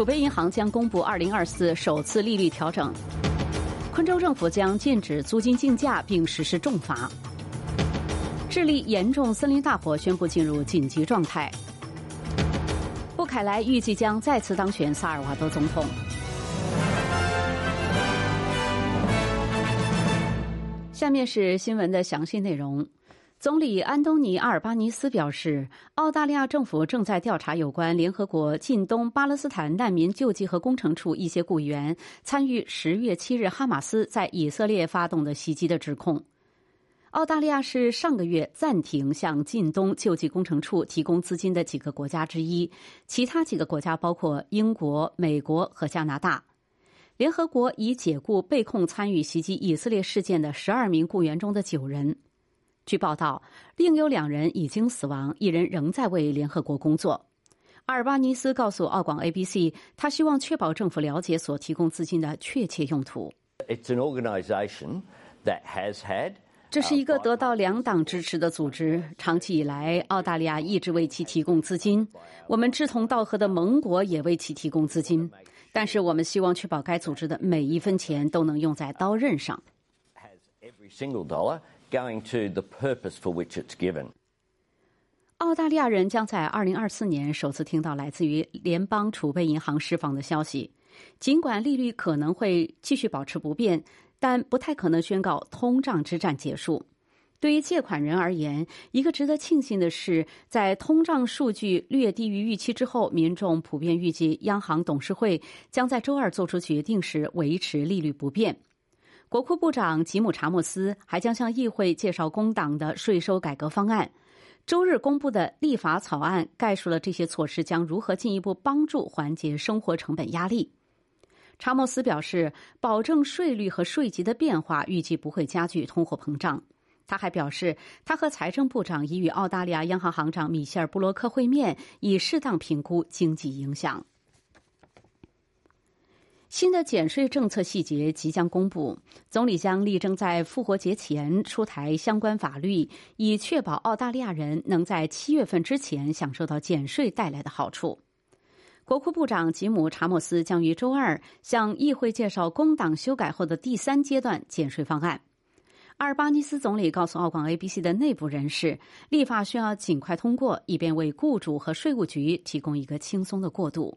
储备银行将公布二零二四首次利率调整。昆州政府将禁止租金竞价并实施重罚。智利严重森林大火宣布进入紧急状态。布凯莱预计将再次当选萨尔瓦多总统。下面是新闻的详细内容。总理安东尼·阿尔巴尼斯表示，澳大利亚政府正在调查有关联合国近东巴勒斯坦难民救济和工程处一些雇员参与十月七日哈马斯在以色列发动的袭击的指控。澳大利亚是上个月暂停向近东救济工程处提供资金的几个国家之一，其他几个国家包括英国、美国和加拿大。联合国已解雇被控参与袭击以色列事件的十二名雇员中的九人。据报道，另有两人已经死亡，一人仍在为联合国工作。阿尔巴尼斯告诉澳广 ABC，他希望确保政府了解所提供资金的确切用途。It's an organization that has had 这是一个得到两党支持的组织，长期以来，澳大利亚一直为其提供资金。我们志同道合的盟国也为其提供资金。但是，我们希望确保该组织的每一分钱都能用在刀刃上。Going to the purpose for which it's given 澳大利亚人将在二零二四年首次听到来自于联邦储备银行释放的消息。尽管利率可能会继续保持不变，但不太可能宣告通胀之战结束。对于借款人而言，一个值得庆幸的是，在通胀数据略低于预期之后，民众普遍预计央行董事会将在周二做出决定时维持利率不变。国库部长吉姆·查莫斯还将向议会介绍工党的税收改革方案。周日公布的立法草案概述了这些措施将如何进一步帮助缓解生活成本压力。查莫斯表示，保证税率和税级的变化预计不会加剧通货膨胀。他还表示，他和财政部长已与澳大利亚央行行长米歇尔·布洛克会面，以适当评估经济影响。新的减税政策细节即将公布，总理将力争在复活节前出台相关法律，以确保澳大利亚人能在七月份之前享受到减税带来的好处。国库部长吉姆·查莫斯将于周二向议会介绍工党修改后的第三阶段减税方案。阿尔巴尼斯总理告诉澳广 ABC 的内部人士，立法需要尽快通过，以便为雇主和税务局提供一个轻松的过渡。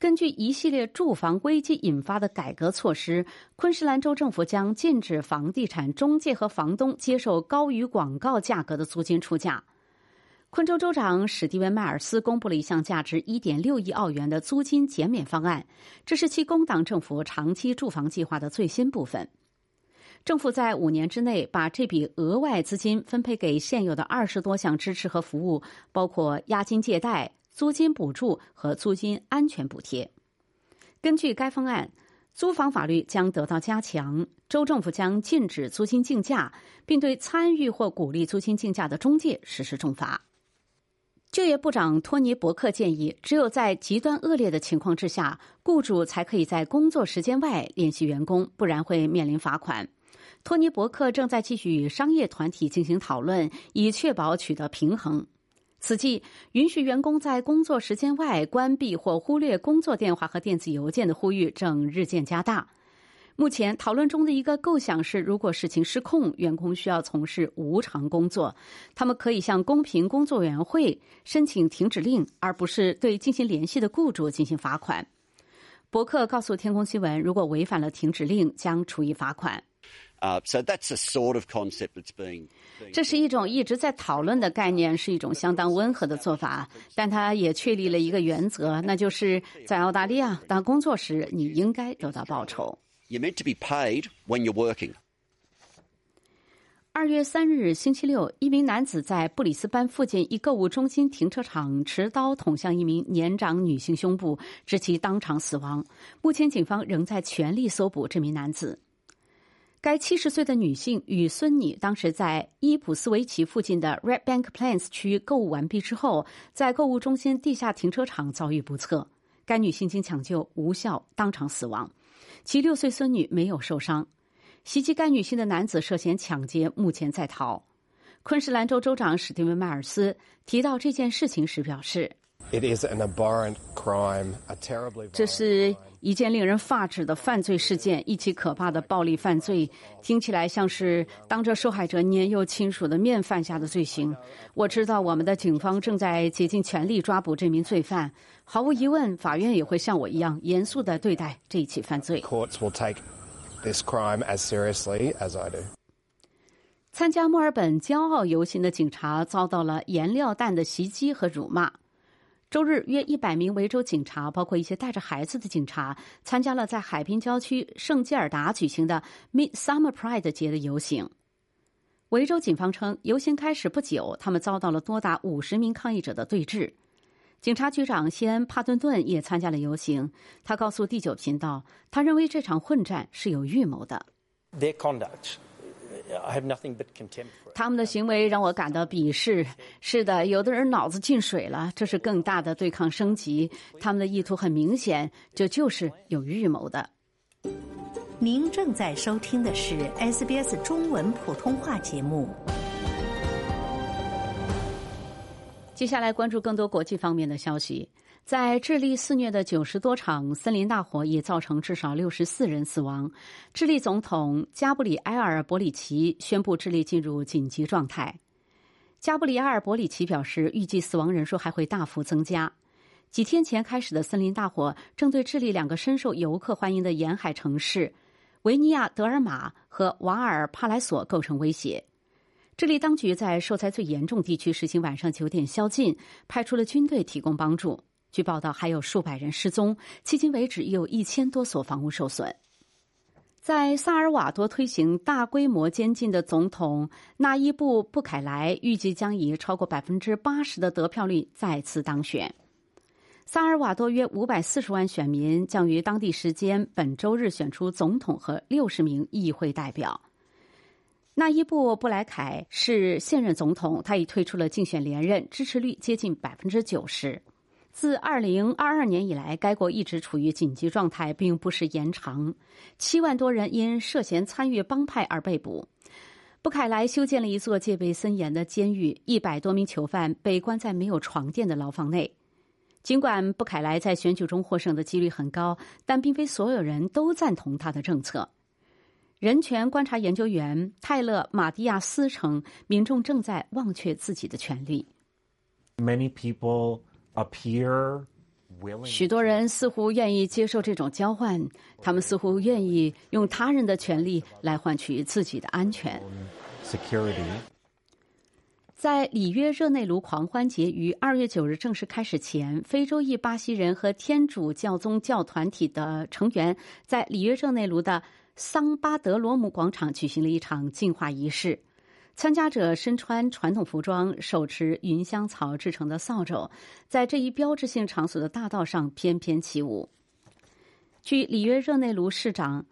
根据一系列住房危机引发的改革措施，昆士兰州政府将禁止房地产中介和房东接受高于广告价格的租金出价。昆州州长史蒂文·迈尔斯公布了一项价值1.6亿澳元的租金减免方案，这是其工党政府长期住房计划的最新部分。政府在五年之内把这笔额外资金分配给现有的二十多项支持和服务，包括押金借贷、租金补助和租金安全补贴。根据该方案，租房法律将得到加强，州政府将禁止租金竞价，并对参与或鼓励租金竞价的中介实施重罚。就业部长托尼·伯克建议，只有在极端恶劣的情况之下，雇主才可以在工作时间外联系员工，不然会面临罚款。托尼·伯克正在继续与商业团体进行讨论，以确保取得平衡。此际，允许员工在工作时间外关闭或忽略工作电话和电子邮件的呼吁正日渐加大。目前讨论中的一个构想是，如果事情失控，员工需要从事无偿工作，他们可以向公平工作委员会申请停止令，而不是对进行联系的雇主进行罚款。伯克告诉天空新闻，如果违反了停止令，将处以罚款。这是一种一直在讨论的概念，是一种相当温和的做法，但它也确立了一个原则，那就是在澳大利亚当工作时，你应该得到报酬。You're meant to be paid when you're working. 二月三日星期六，一名男子在布里斯班附近一购物中心停车场持刀捅向一名年长女性胸部，致其当场死亡。目前，警方仍在全力搜捕这名男子。该七十岁的女性与孙女当时在伊普斯维奇附近的 Red Bank Plains 区购物完毕之后，在购物中心地下停车场遭遇不测。该女性经抢救无效，当场死亡，其六岁孙女没有受伤。袭击该女性的男子涉嫌抢劫，目前在逃。昆士兰州州长史蒂文·迈尔斯提到这件事情时表示。It is an abhorrent crime, a terribly. 这是一件令人发指的犯罪事件，一起可怕的暴力犯罪，听起来像是当着受害者年幼亲属的面犯下的罪行。我知道我们的警方正在竭尽全力抓捕这名罪犯，毫无疑问，法院也会像我一样严肃的对待这一起犯罪。Courts will take this crime as seriously as I do. 参加墨尔本骄傲游行的警察遭到了颜料弹的袭击和辱骂。周日，约一百名维州警察，包括一些带着孩子的警察，参加了在海滨郊区圣基尔达举行的 Midsummer Pride 节的游行。维州警方称，游行开始不久，他们遭到了多达五十名抗议者的对峙。警察局长西恩·帕顿顿也参加了游行。他告诉第九频道，他认为这场混战是有预谋的。Their conduct, 他们的行为让我感到鄙视。是的，有的人脑子进水了，这是更大的对抗升级。他们的意图很明显，这就是有预谋的。您正在收听的是 SBS 中文普通话节目。接下来关注更多国际方面的消息。在智利肆虐的九十多场森林大火已造成至少六十四人死亡。智利总统加布里埃尔·博里奇宣布智利进入紧急状态。加布里埃尔·博里奇表示，预计死亡人数还会大幅增加。几天前开始的森林大火正对智利两个深受游客欢迎的沿海城市维尼亚德尔玛和瓦尔帕莱索构成威胁。智利当局在受灾最严重地区实行晚上九点宵禁，派出了军队提供帮助。据报道，还有数百人失踪，迄今为止已有一千多所房屋受损。在萨尔瓦多推行大规模监禁的总统纳伊布·布凯莱预计将以超过百分之八十的得票率再次当选。萨尔瓦多约五百四十万选民将于当地时间本周日选出总统和六十名议会代表。纳伊布·布莱凯是现任总统，他已退出了竞选连任，支持率接近百分之九十。自二零二二年以来，该国一直处于紧急状态，并不时延长。七万多人因涉嫌参与帮派而被捕。布凯莱修建了一座戒备森严的监狱，一百多名囚犯被关在没有床垫的牢房内。尽管布凯莱在选举中获胜的几率很高，但并非所有人都赞同他的政策。人权观察研究员泰勒·马蒂亚斯称，民众正在忘却自己的权利。Many people appear willing. 许多人似乎愿意接受这种交换，他们似乎愿意用他人的权利来换取自己的安全。security. 在里约热内卢狂欢节于二月九日正式开始前，非洲裔巴西人和天主教宗教团体的成员在里约热内卢的桑巴德罗姆广场举行了一场净化仪式。参加者身穿传统服装，手持云香草制成的扫帚，在这一标志性场所的大道上翩翩起舞。据里约热内卢市长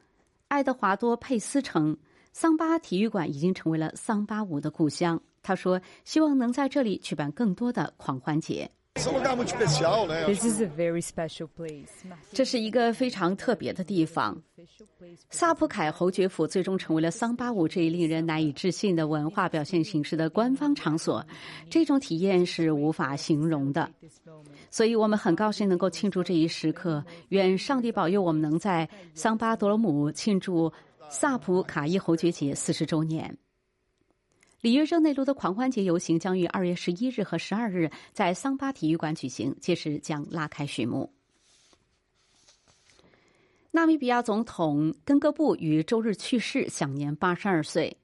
爱德华多·佩斯称，桑巴体育馆已经成为了桑巴舞的故乡。他说：“希望能在这里举办更多的狂欢节。This is a very special place. 这是一个非常特别的地方。萨普凯侯爵府最终成为了桑巴舞这一令人难以置信的文化表现形式的官方场所，这种体验是无法形容的。所以我们很高兴能够庆祝这一时刻。愿上帝保佑我们能在桑巴多罗姆庆祝萨普卡伊侯爵节四十周年。里约热内卢的狂欢节游行将于二月十一日和十二日在桑巴体育馆举行，届时将拉开序幕。纳米比亚总统根戈布于周日去世，享年八十二岁。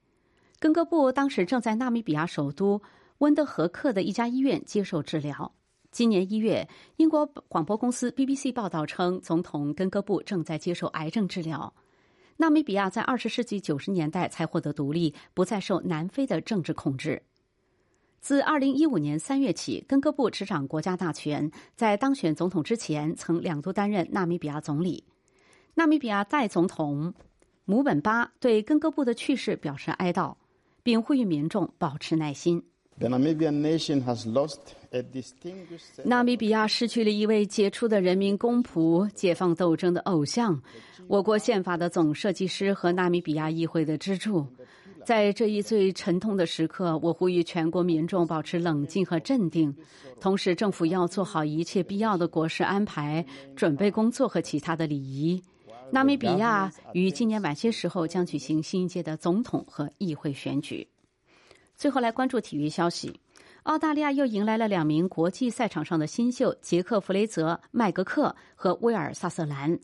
根戈布当时正在纳米比亚首都温德和克的一家医院接受治疗。今年一月，英国广播公司 BBC 报道称，总统根戈布正在接受癌症治疗。纳米比亚在二十世纪九十年代才获得独立，不再受南非的政治控制。自二零一五年三月起，根哥布执掌国家大权，在当选总统之前，曾两度担任纳米比亚总理。纳米比亚代总统姆本巴对根哥布的去世表示哀悼，并呼吁民众保持耐心。纳米比亚失去了一位杰出的人民公仆、解放斗争的偶像，我国宪法的总设计师和纳米比亚议会的支柱。在这一最沉痛的时刻，我呼吁全国民众保持冷静和镇定，同时政府要做好一切必要的国事安排、准备工作和其他的礼仪。纳米比亚于今年晚些时候将举行新一届的总统和议会选举。最后来关注体育消息，澳大利亚又迎来了两名国际赛场上的新秀杰克·弗雷泽、麦格克和威尔·萨瑟兰。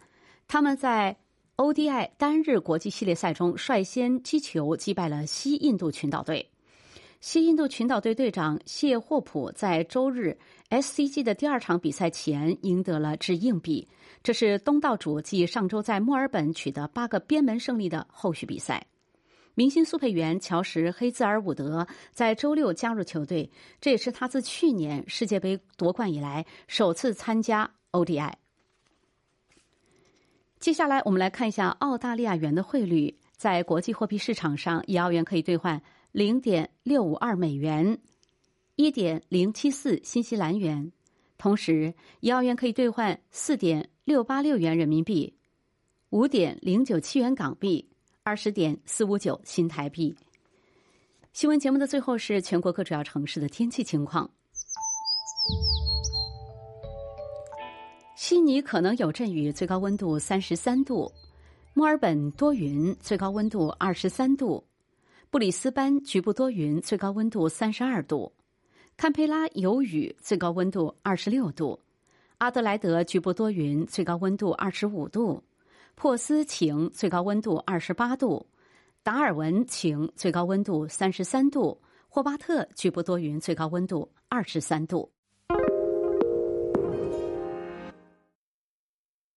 他们在 ODI 单日国际系列赛中率先击球击败了西印度群岛队。西印度群岛队队长谢霍普在周日 SCG 的第二场比赛前赢得了掷硬币，这是东道主继上周在墨尔本取得八个边门胜利的后续比赛。明星速配员乔什·黑兹尔伍德在周六加入球队，这也是他自去年世界杯夺冠以来首次参加 ODI。接下来，我们来看一下澳大利亚元的汇率。在国际货币市场上，一澳元可以兑换零点六五二美元，一点零七四新西兰元；同时，一澳元可以兑换四点六八六元人民币，五点零九七元港币。二十点四五九新台币。新闻节目的最后是全国各主要城市的天气情况：悉尼可能有阵雨，最高温度三十三度；墨尔本多云，最高温度二十三度；布里斯班局部多云，最高温度三十二度；堪培拉有雨，最高温度二十六度；阿德莱德局部多云，最高温度二十五度。珀斯晴，最高温度二十八度；达尔文晴，最高温度三十三度；霍巴特局部多云，最高温度二十三度。